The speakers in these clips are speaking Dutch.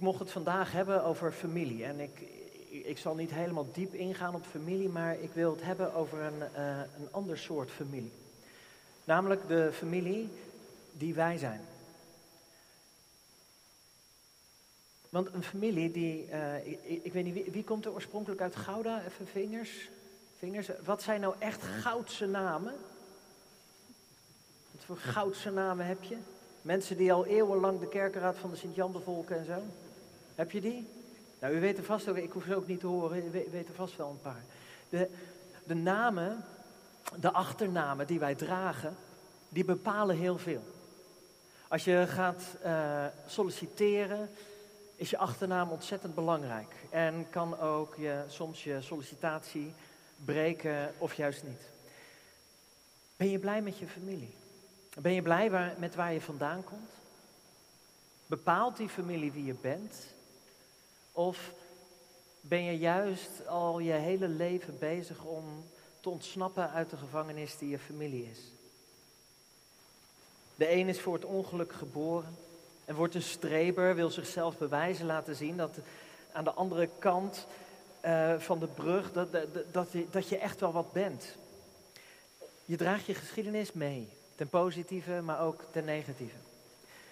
Ik mocht het vandaag hebben over familie. En ik, ik zal niet helemaal diep ingaan op familie, maar ik wil het hebben over een, uh, een ander soort familie. Namelijk de familie die wij zijn. Want een familie die, uh, ik, ik, weet niet, wie, wie, komt er oorspronkelijk uit Gouda? Even vingers. vingers. Wat zijn nou echt goudse namen? Wat voor goudse namen heb je? Mensen die al eeuwenlang de kerkenraad van de Sint-Jan bevolken en zo. Heb je die? Nou, u weet er vast ook, ik hoef ze ook niet te horen, u weet er vast wel een paar. De, de namen, de achternamen die wij dragen, die bepalen heel veel. Als je gaat uh, solliciteren, is je achternaam ontzettend belangrijk. En kan ook je, soms je sollicitatie breken of juist niet. Ben je blij met je familie? Ben je blij waar, met waar je vandaan komt? Bepaalt die familie wie je bent? Of ben je juist al je hele leven bezig om te ontsnappen uit de gevangenis die je familie is? De een is voor het ongeluk geboren en wordt een streber, wil zichzelf bewijzen, laten zien dat aan de andere kant uh, van de brug, dat, dat, dat, je, dat je echt wel wat bent. Je draagt je geschiedenis mee, ten positieve, maar ook ten negatieve.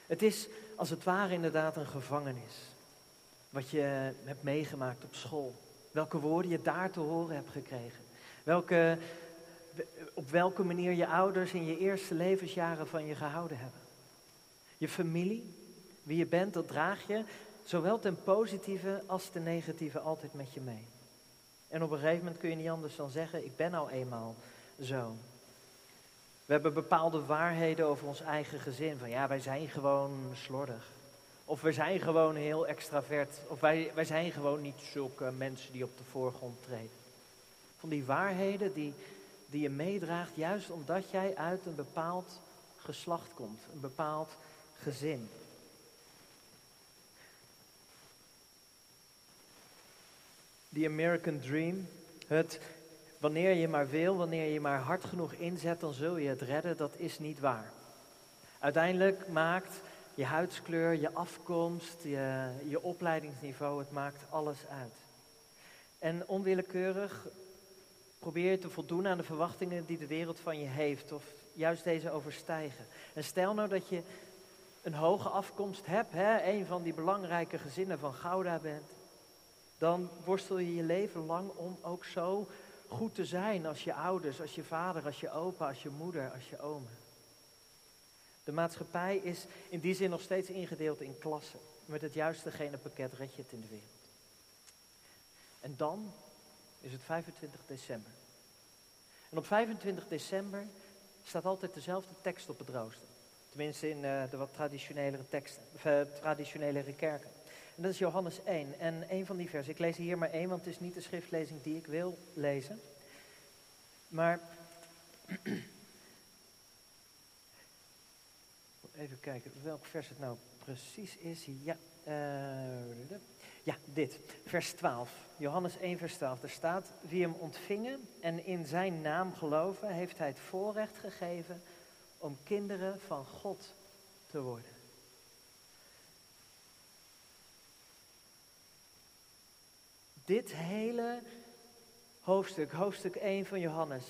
Het is als het ware inderdaad een gevangenis. Wat je hebt meegemaakt op school. Welke woorden je daar te horen hebt gekregen. Welke, op welke manier je ouders in je eerste levensjaren van je gehouden hebben. Je familie, wie je bent, dat draag je zowel ten positieve als ten negatieve altijd met je mee. En op een gegeven moment kun je niet anders dan zeggen, ik ben nou eenmaal zo. We hebben bepaalde waarheden over ons eigen gezin. Van ja, wij zijn gewoon slordig. Of we zijn gewoon heel extravert. Of wij, wij zijn gewoon niet zulke mensen die op de voorgrond treden. Van die waarheden die, die je meedraagt, juist omdat jij uit een bepaald geslacht komt. Een bepaald gezin. Die American Dream, het wanneer je maar wil, wanneer je maar hard genoeg inzet, dan zul je het redden, dat is niet waar. Uiteindelijk maakt je huidskleur, je afkomst, je, je opleidingsniveau, het maakt alles uit. En onwillekeurig probeer je te voldoen aan de verwachtingen die de wereld van je heeft, of juist deze overstijgen. En stel nou dat je een hoge afkomst hebt, hè, een van die belangrijke gezinnen van Gouda bent, dan worstel je je leven lang om ook zo goed te zijn als je ouders, als je vader, als je opa, als je moeder, als je oma. De maatschappij is in die zin nog steeds ingedeeld in klassen. Met het juiste genepakket red je het in de wereld. En dan is het 25 december. En op 25 december staat altijd dezelfde tekst op het rooster. Tenminste in uh, de wat traditionelere teksten, of, uh, traditionelere kerken. En dat is Johannes 1. En een van die versen, ik lees hier maar één, want het is niet de schriftlezing die ik wil lezen. Maar Even kijken welk vers het nou precies is. Ja, uh, ja, dit. Vers 12. Johannes 1, vers 12. Er staat: Wie hem ontvingen en in zijn naam geloven, heeft hij het voorrecht gegeven om kinderen van God te worden. Dit hele hoofdstuk, hoofdstuk 1 van Johannes,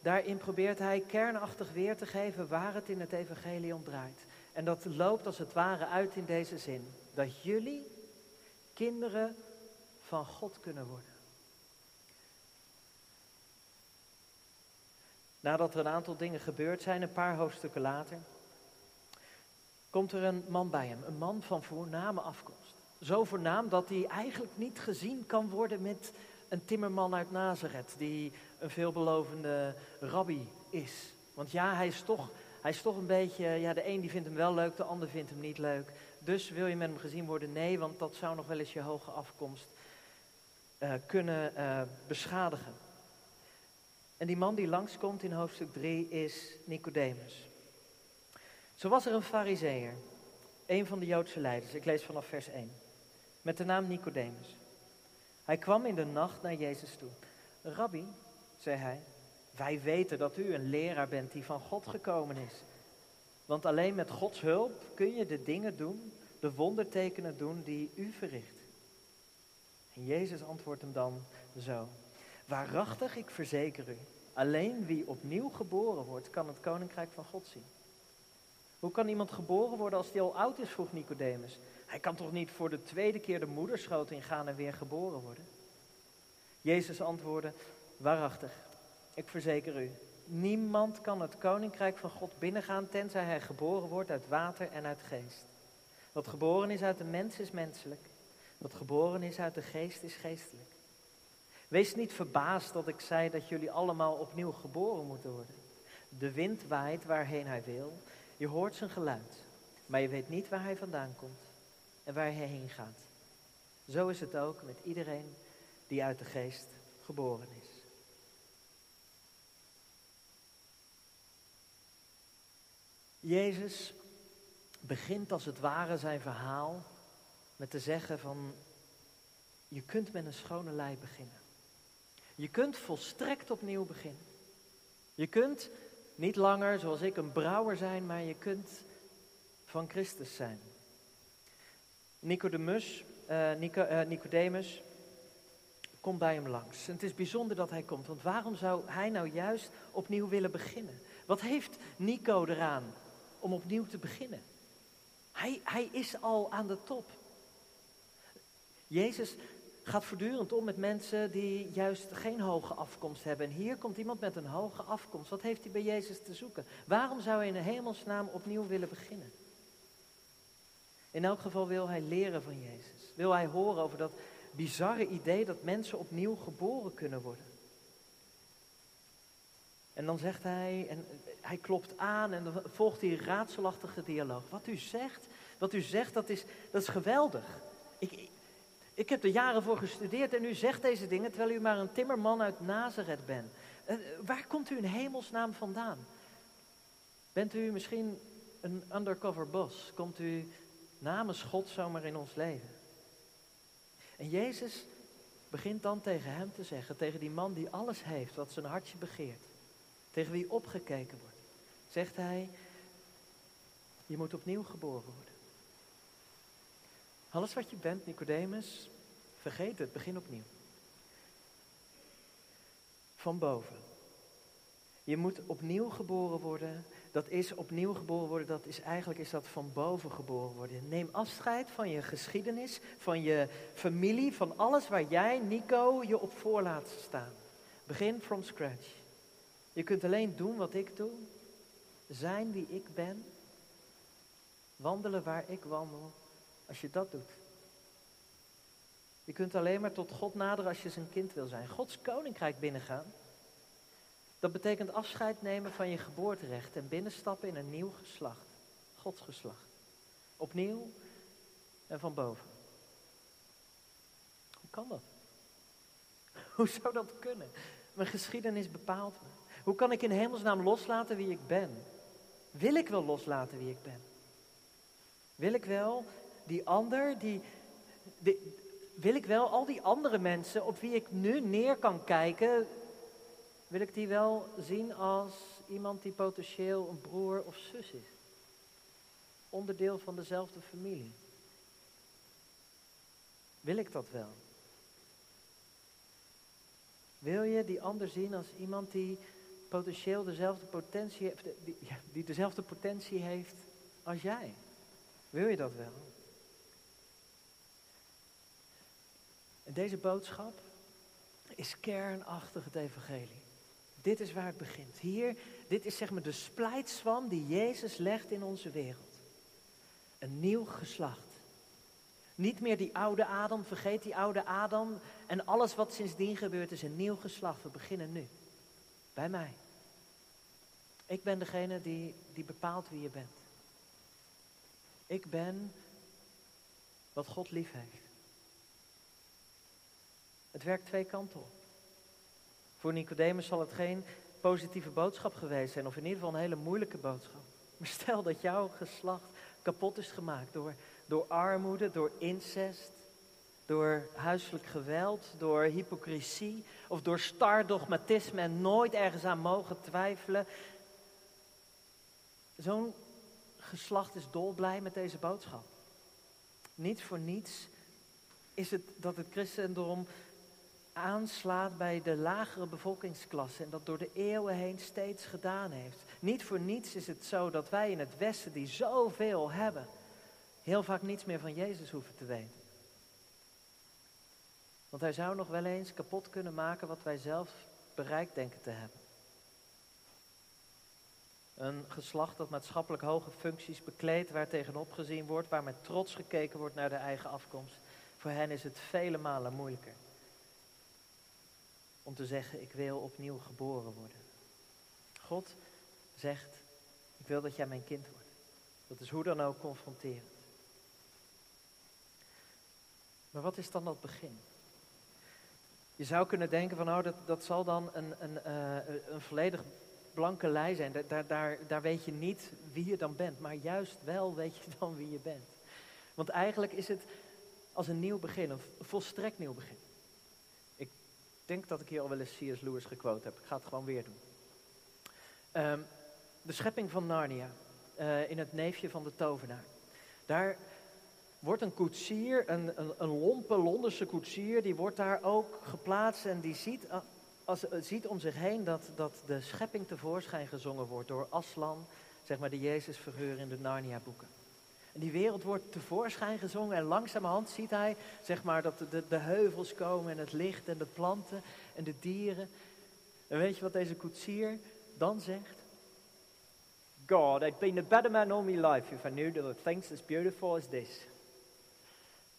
daarin probeert hij kernachtig weer te geven waar het in het evangelie om draait. En dat loopt als het ware uit in deze zin. Dat jullie kinderen van God kunnen worden. Nadat er een aantal dingen gebeurd zijn, een paar hoofdstukken later, komt er een man bij hem. Een man van voorname afkomst. Zo voornaam dat hij eigenlijk niet gezien kan worden met een timmerman uit Nazareth, die een veelbelovende rabbi is. Want ja, hij is toch hij is toch een beetje, ja, de een die vindt hem wel leuk, de ander vindt hem niet leuk. Dus wil je met hem gezien worden? Nee, want dat zou nog wel eens je hoge afkomst uh, kunnen uh, beschadigen. En die man die langskomt in hoofdstuk 3 is Nicodemus. Zo was er een fariseer, een van de Joodse leiders, ik lees vanaf vers 1, met de naam Nicodemus. Hij kwam in de nacht naar Jezus toe. Rabbi, zei hij, wij weten dat u een leraar bent die van God gekomen is. Want alleen met Gods hulp kun je de dingen doen de wondertekenen doen die u verricht. En Jezus antwoordt hem dan zo. Waarachtig, ik verzeker u, alleen wie opnieuw geboren wordt, kan het koninkrijk van God zien. Hoe kan iemand geboren worden als hij al oud is, vroeg Nicodemus. Hij kan toch niet voor de tweede keer de moederschoot ingaan en weer geboren worden? Jezus antwoordde, waarachtig, ik verzeker u, niemand kan het koninkrijk van God binnengaan tenzij hij geboren wordt uit water en uit geest. Wat geboren is uit de mens is menselijk, wat geboren is uit de geest is geestelijk. Wees niet verbaasd dat ik zei dat jullie allemaal opnieuw geboren moeten worden. De wind waait waarheen hij wil, je hoort zijn geluid, maar je weet niet waar hij vandaan komt en waar hij heen gaat. Zo is het ook met iedereen die uit de geest geboren is. Jezus begint als het ware zijn verhaal met te zeggen van je kunt met een schone lei beginnen. Je kunt volstrekt opnieuw beginnen. Je kunt niet langer zoals ik een brouwer zijn, maar je kunt van Christus zijn. Nicodemus, Nico, uh, Nicodemus komt bij hem langs. En het is bijzonder dat hij komt, want waarom zou hij nou juist opnieuw willen beginnen? Wat heeft Nico eraan om opnieuw te beginnen? Hij, hij is al aan de top. Jezus gaat voortdurend om met mensen die juist geen hoge afkomst hebben. En hier komt iemand met een hoge afkomst. Wat heeft hij bij Jezus te zoeken? Waarom zou hij in de hemelsnaam opnieuw willen beginnen? In elk geval wil hij leren van Jezus. Wil hij horen over dat bizarre idee dat mensen opnieuw geboren kunnen worden. En dan zegt hij, en hij klopt aan en dan volgt die raadselachtige dialoog. Wat u zegt, wat u zegt, dat is, dat is geweldig. Ik, ik heb er jaren voor gestudeerd en u zegt deze dingen terwijl u maar een timmerman uit Nazareth bent. Uh, waar komt u in hemelsnaam vandaan? Bent u misschien een undercover boss? Komt u namens God zomaar in ons leven? En Jezus begint dan tegen hem te zeggen, tegen die man die alles heeft wat zijn hartje begeert, tegen wie opgekeken wordt, zegt hij, je moet opnieuw geboren worden. Alles wat je bent, Nicodemus, vergeet het, begin opnieuw. Van boven. Je moet opnieuw geboren worden. Dat is opnieuw geboren worden, dat is eigenlijk is dat van boven geboren worden. Neem afscheid van je geschiedenis, van je familie, van alles waar jij, Nico, je op voor laat staan. Begin from scratch. Je kunt alleen doen wat ik doe, zijn wie ik ben, wandelen waar ik wandel, als je dat doet. Je kunt alleen maar tot God naderen als je zijn kind wil zijn. Gods koninkrijk binnengaan. Dat betekent afscheid nemen van je geboorterecht en binnenstappen in een nieuw geslacht. Gods geslacht. Opnieuw en van boven. Hoe kan dat? Hoe zou dat kunnen? Mijn geschiedenis bepaalt me. Hoe kan ik in hemelsnaam loslaten wie ik ben? Wil ik wel loslaten wie ik ben? Wil ik wel die ander, die, wil ik wel al die andere mensen op wie ik nu neer kan kijken, wil ik die wel zien als iemand die potentieel een broer of zus is? Onderdeel van dezelfde familie. Wil ik dat wel? Wil je die ander zien als iemand die potentieel dezelfde potentie heeft, die, die dezelfde potentie heeft als jij? Wil je dat wel? En deze boodschap is kernachtig het evangelie. Dit is waar het begint. Hier, dit is zeg maar de splijtswam die Jezus legt in onze wereld. Een nieuw geslacht. Niet meer die oude Adam, vergeet die oude Adam en alles wat sindsdien gebeurd is, een nieuw geslacht. We beginnen nu. Bij mij. Ik ben degene die, die bepaalt wie je bent. Ik ben wat God lief heeft. Het werkt twee kanten op. Voor Nicodemus zal het geen positieve boodschap geweest zijn, of in ieder geval een hele moeilijke boodschap. Maar stel dat jouw geslacht kapot is gemaakt door, door armoede, door incest, door huiselijk geweld, door hypocrisie of door star dogmatisme en nooit ergens aan mogen twijfelen. Zo'n geslacht is dolblij met deze boodschap. Niet voor niets is het dat het christendom aanslaat bij de lagere bevolkingsklasse en dat door de eeuwen heen steeds gedaan heeft. Niet voor niets is het zo dat wij in het Westen, die zoveel hebben, heel vaak niets meer van Jezus hoeven te weten. Want hij zou nog wel eens kapot kunnen maken wat wij zelf bereikt denken te hebben. Een geslacht dat maatschappelijk hoge functies bekleedt, waar tegenop gezien wordt, waar met trots gekeken wordt naar de eigen afkomst. Voor hen is het vele malen moeilijker om te zeggen, ik wil opnieuw geboren worden. God zegt, ik wil dat jij mijn kind wordt. Dat is hoe dan ook confronterend. Maar wat is dan dat begin? Je zou kunnen denken van, oh, dat, dat zal dan een, een, uh, een volledig blanke lei zijn. Daar, daar, daar weet je niet wie je dan bent, maar juist wel weet je dan wie je bent. Want eigenlijk is het als een nieuw begin, een volstrekt nieuw begin. Ik denk dat ik hier al wel eens C.S. Lewis gequote heb. Ik ga het gewoon weer doen. Um, de schepping van Narnia, uh, in het neefje van de tovenaar. Daar wordt een koetsier, een, een, een lompe Londense koetsier, die wordt daar ook geplaatst en die ziet, eh, als, ziet om zich heen dat, dat de schepping tevoorschijn gezongen wordt door Aslan, zeg maar de Jezusfiguur in de Narnia-boeken. En die wereld wordt tevoorschijn gezongen en langzamerhand ziet hij zeg maar, dat de, de, heuvels komen en het licht en de planten en de dieren. En weet je wat deze koetsier dan zegt? God, I'd been a better man all my life if I knew were things as beautiful as this.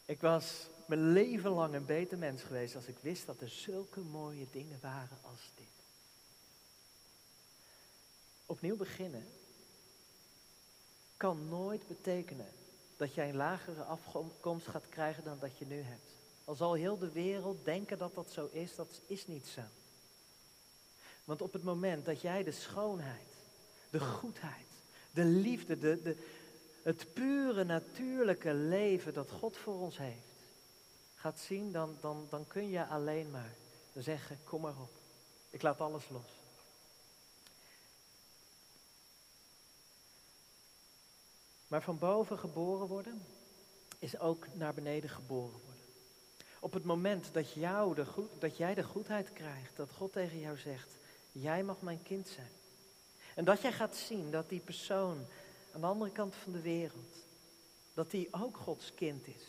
Ik was mijn leven lang een beter mens geweest als ik wist dat er zulke mooie dingen waren als dit. Opnieuw beginnen kan nooit betekenen dat jij een lagere afkomst gaat krijgen dan dat je nu hebt. Al zal heel de wereld denken dat dat zo is, dat is niet zo. Want op het moment dat jij de schoonheid, de goedheid, de liefde, de, de, het pure natuurlijke leven dat God voor ons heeft, gaat zien, dan, dan, dan kun je alleen maar zeggen, kom maar op. Ik laat alles los. Maar van boven geboren worden is ook naar beneden geboren worden. Op het moment dat, jou de goed, dat jij de goedheid krijgt, dat God tegen jou zegt, jij mag mijn kind zijn. En dat jij gaat zien dat die persoon aan de andere kant van de wereld, dat die ook Gods kind is.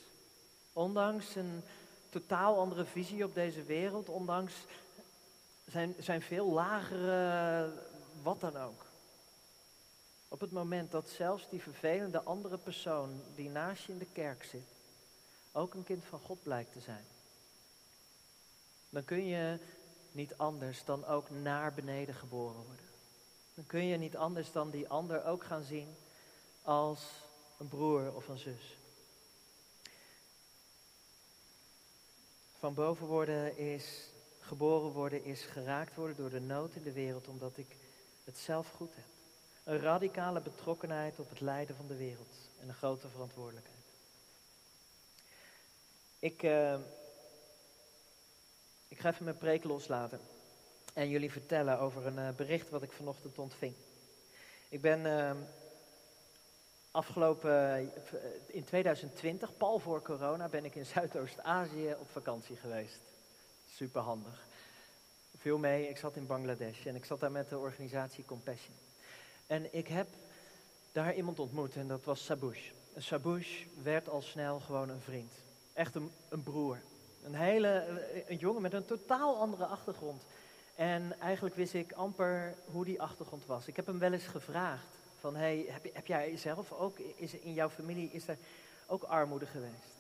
Ondanks een totaal andere visie op deze wereld, ondanks zijn, zijn veel lagere wat dan ook. Op het moment dat zelfs die vervelende andere persoon die naast je in de kerk zit, ook een kind van God blijkt te zijn. Dan kun je niet anders dan ook naar beneden geboren worden. Dan kun je niet anders dan die ander ook gaan zien als een broer of een zus. Van boven worden is, geboren worden is geraakt worden door de nood in de wereld, omdat ik het zelf goed heb. Een radicale betrokkenheid op het lijden van de wereld en een grote verantwoordelijkheid. Ik, uh, ik ga even mijn preek loslaten en jullie vertellen over een uh, bericht wat ik vanochtend ontving. Ik ben uh, afgelopen, in 2020, pal voor corona, ben ik in Zuidoost-Azië op vakantie geweest. Super handig. Veel mee, ik zat in Bangladesh en ik zat daar met de organisatie Compassion. En ik heb daar iemand ontmoet en dat was Sabush. En Sabush werd al snel gewoon een vriend. Echt een, een broer. Een hele, een jongen met een totaal andere achtergrond. En eigenlijk wist ik amper hoe die achtergrond was. Ik heb hem wel eens gevraagd van, hey, heb, heb jij zelf ook, is in jouw familie, is er ook armoede geweest?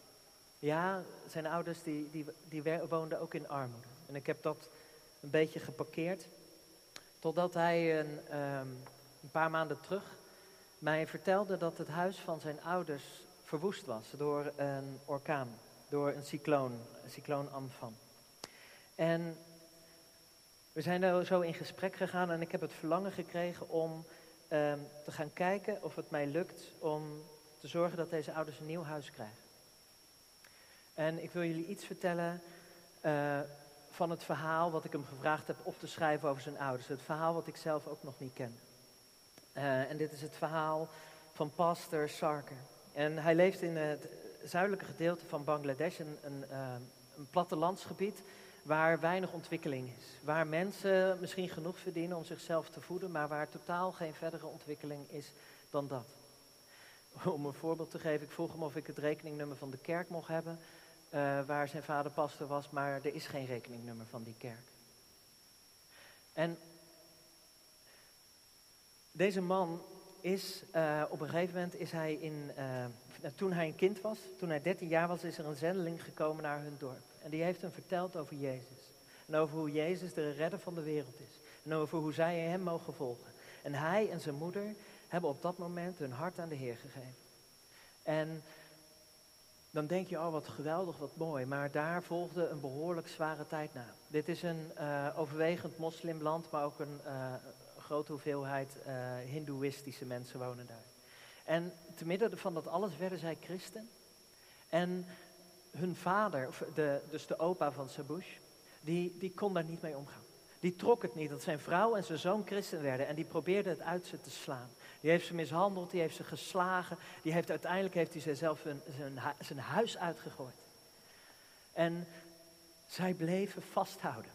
Ja, zijn ouders die, die, die woonden ook in armoede. En ik heb dat een beetje geparkeerd. Totdat hij een, um, een paar maanden terug mij vertelde dat het huis van zijn ouders verwoest was door een orkaan, door een cycloon, een cycloon Amphan. En we zijn er zo in gesprek gegaan en ik heb het verlangen gekregen om um, te gaan kijken of het mij lukt om te zorgen dat deze ouders een nieuw huis krijgen. En ik wil jullie iets vertellen uh, van het verhaal wat ik hem gevraagd heb op te schrijven over zijn ouders. Het verhaal wat ik zelf ook nog niet ken. Uh, en dit is het verhaal van pastor Sarker. En hij leeft in het, zuidelijke gedeelte van Bangladesh, een, een, uh, een plattelandsgebied waar weinig ontwikkeling is. Waar mensen misschien genoeg verdienen om zichzelf te voeden, maar waar totaal geen verdere ontwikkeling is dan dat. Om een voorbeeld te geven, ik vroeg hem of ik het rekeningnummer van de kerk mocht hebben, uh, waar zijn vader pastor was, maar er is geen rekeningnummer van die kerk. En deze man is, uh, op een gegeven moment is hij in, uh, toen hij een kind was, toen hij 13 jaar was, is er een zendeling gekomen naar hun dorp. En die heeft hem verteld over Jezus. En over hoe Jezus de redder van de wereld is. En over hoe zij hem mogen volgen. En hij en zijn moeder hebben op dat moment hun hart aan de Heer gegeven. En dan denk je, oh wat geweldig, wat mooi. Maar daar volgde een behoorlijk zware tijd na. Dit is een uh, overwegend moslimland, maar ook een uh, grote hoeveelheid uh, hindoeïstische mensen wonen daar. En te midden van dat alles werden zij christen. En hun vader, of de, dus de opa van Sabush, die, die kon daar niet mee omgaan. Die trok het niet dat zijn vrouw en zijn zoon christen werden en die probeerde het uit ze te slaan. Die heeft ze mishandeld, die heeft ze geslagen, die heeft, uiteindelijk heeft hij zichzelf zijn, zijn, zijn huis uitgegooid. En zij bleven vasthouden.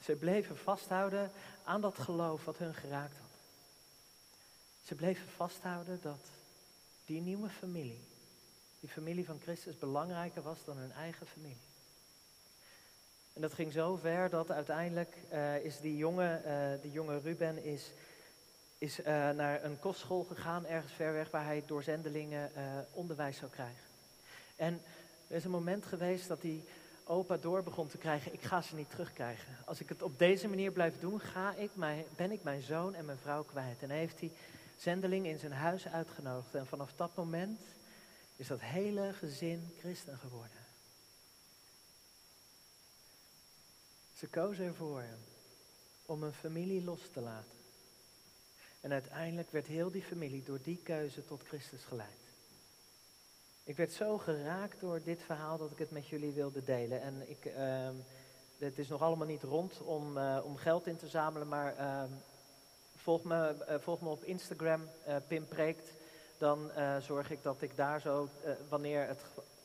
Ze bleven vasthouden aan dat geloof wat hun geraakt had. Ze bleven vasthouden dat die nieuwe familie, die familie van Christus, belangrijker was dan hun eigen familie. En dat ging zo ver dat uiteindelijk uh, is die jonge, uh, die jonge Ruben is, is uh, naar een kostschool gegaan, ergens ver weg, waar hij door zendelingen onderwijs zou krijgen. En er is een moment geweest dat hij opa door begon te krijgen, ik ga ze niet terugkrijgen. Als ik het op deze manier blijf doen, ga ik mijn, ben ik mijn zoon en mijn vrouw kwijt. En heeft hij zendeling in zijn huis uitgenodigd. En vanaf dat moment is dat hele gezin christen geworden. Ze kozen ervoor om een familie los te laten. En uiteindelijk werd heel die familie door die keuze tot Christus geleid. Ik werd zo geraakt door dit verhaal dat ik het met jullie wilde delen. En ik, uh, het is nog allemaal niet rond om, uh, om geld in te zamelen, maar uh, volg, me, uh, volg me op Instagram, Pim Preekt. Dan zorg ik dat ik daar zo, wanneer, het,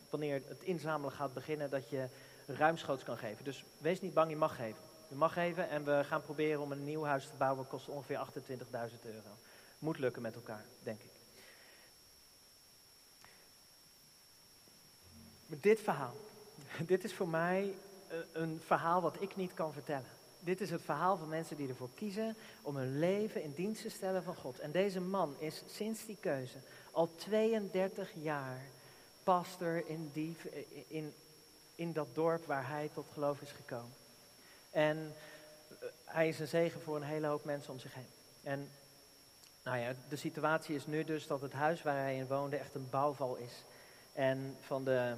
wanneer het inzamelen gaat beginnen, dat je ruimschoots kan geven. Dus wees niet bang, je mag geven. Je mag geven en we gaan proberen om een nieuw huis te bouwen. kost ongeveer 28.000 euro. Moet lukken met elkaar, denk ik. Maar dit verhaal, dit is voor mij eh, een verhaal wat ik niet kan vertellen. Dit is het verhaal van mensen die ervoor kiezen om hun leven in dienst te stellen van God. En deze man is sinds die keuze al 32 jaar pastor in, die, in, in dat dorp waar hij tot geloof is gekomen. En eh, hij is een zegen voor een hele hoop mensen om zich heen. En nou ja, de situatie is nu dus dat het huis waar hij in woonde echt een bouwval is. En van de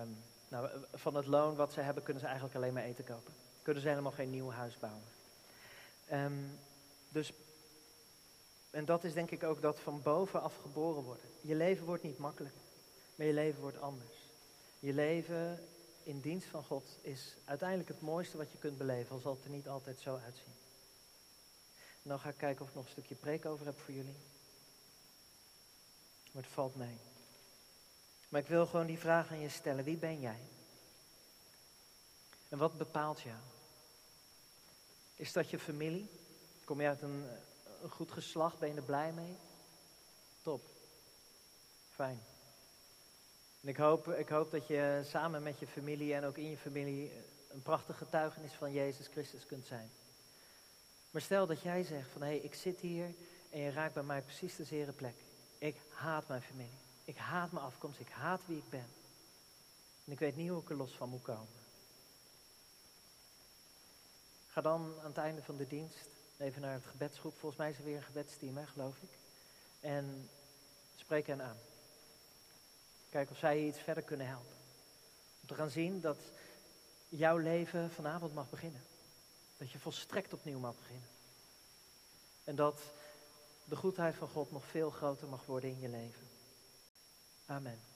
Um, nou, van het loon wat ze hebben, kunnen ze eigenlijk alleen maar eten kopen. Kunnen ze helemaal geen nieuw huis bouwen. Um, dus, en dat is denk ik ook dat van bovenaf geboren worden. Je leven wordt niet makkelijk, maar je leven wordt anders. Je leven in dienst van God is uiteindelijk het mooiste wat je kunt beleven, al zal het er niet altijd zo uitzien. En dan ga ik kijken of ik nog een stukje preek over heb voor jullie. Maar het valt mee. Maar ik wil gewoon die vraag aan je stellen. Wie ben jij? En wat bepaalt jou? Is dat je familie? Kom je uit een, goed geslacht? Ben je er blij mee? Top. Fijn. En ik hoop, ik hoop dat je samen met je familie en ook in je familie een prachtige getuigenis van Jezus Christus kunt zijn. Maar stel dat jij zegt van hé, hey, ik zit hier en je raakt bij mij precies de zere plek. Ik haat mijn familie. Ik haat mijn afkomst, ik haat wie ik ben. En ik weet niet hoe ik er los van moet komen. Ga dan aan het einde van de dienst even naar het gebedsgroep. Volgens mij is er weer een gebedsteam, hè, geloof ik. En spreek hen aan. Kijk of zij je iets verder kunnen helpen. Om te gaan zien dat jouw leven vanavond mag beginnen. Dat je volstrekt opnieuw mag beginnen. En dat de goedheid van God nog veel groter mag worden in je leven. Amen.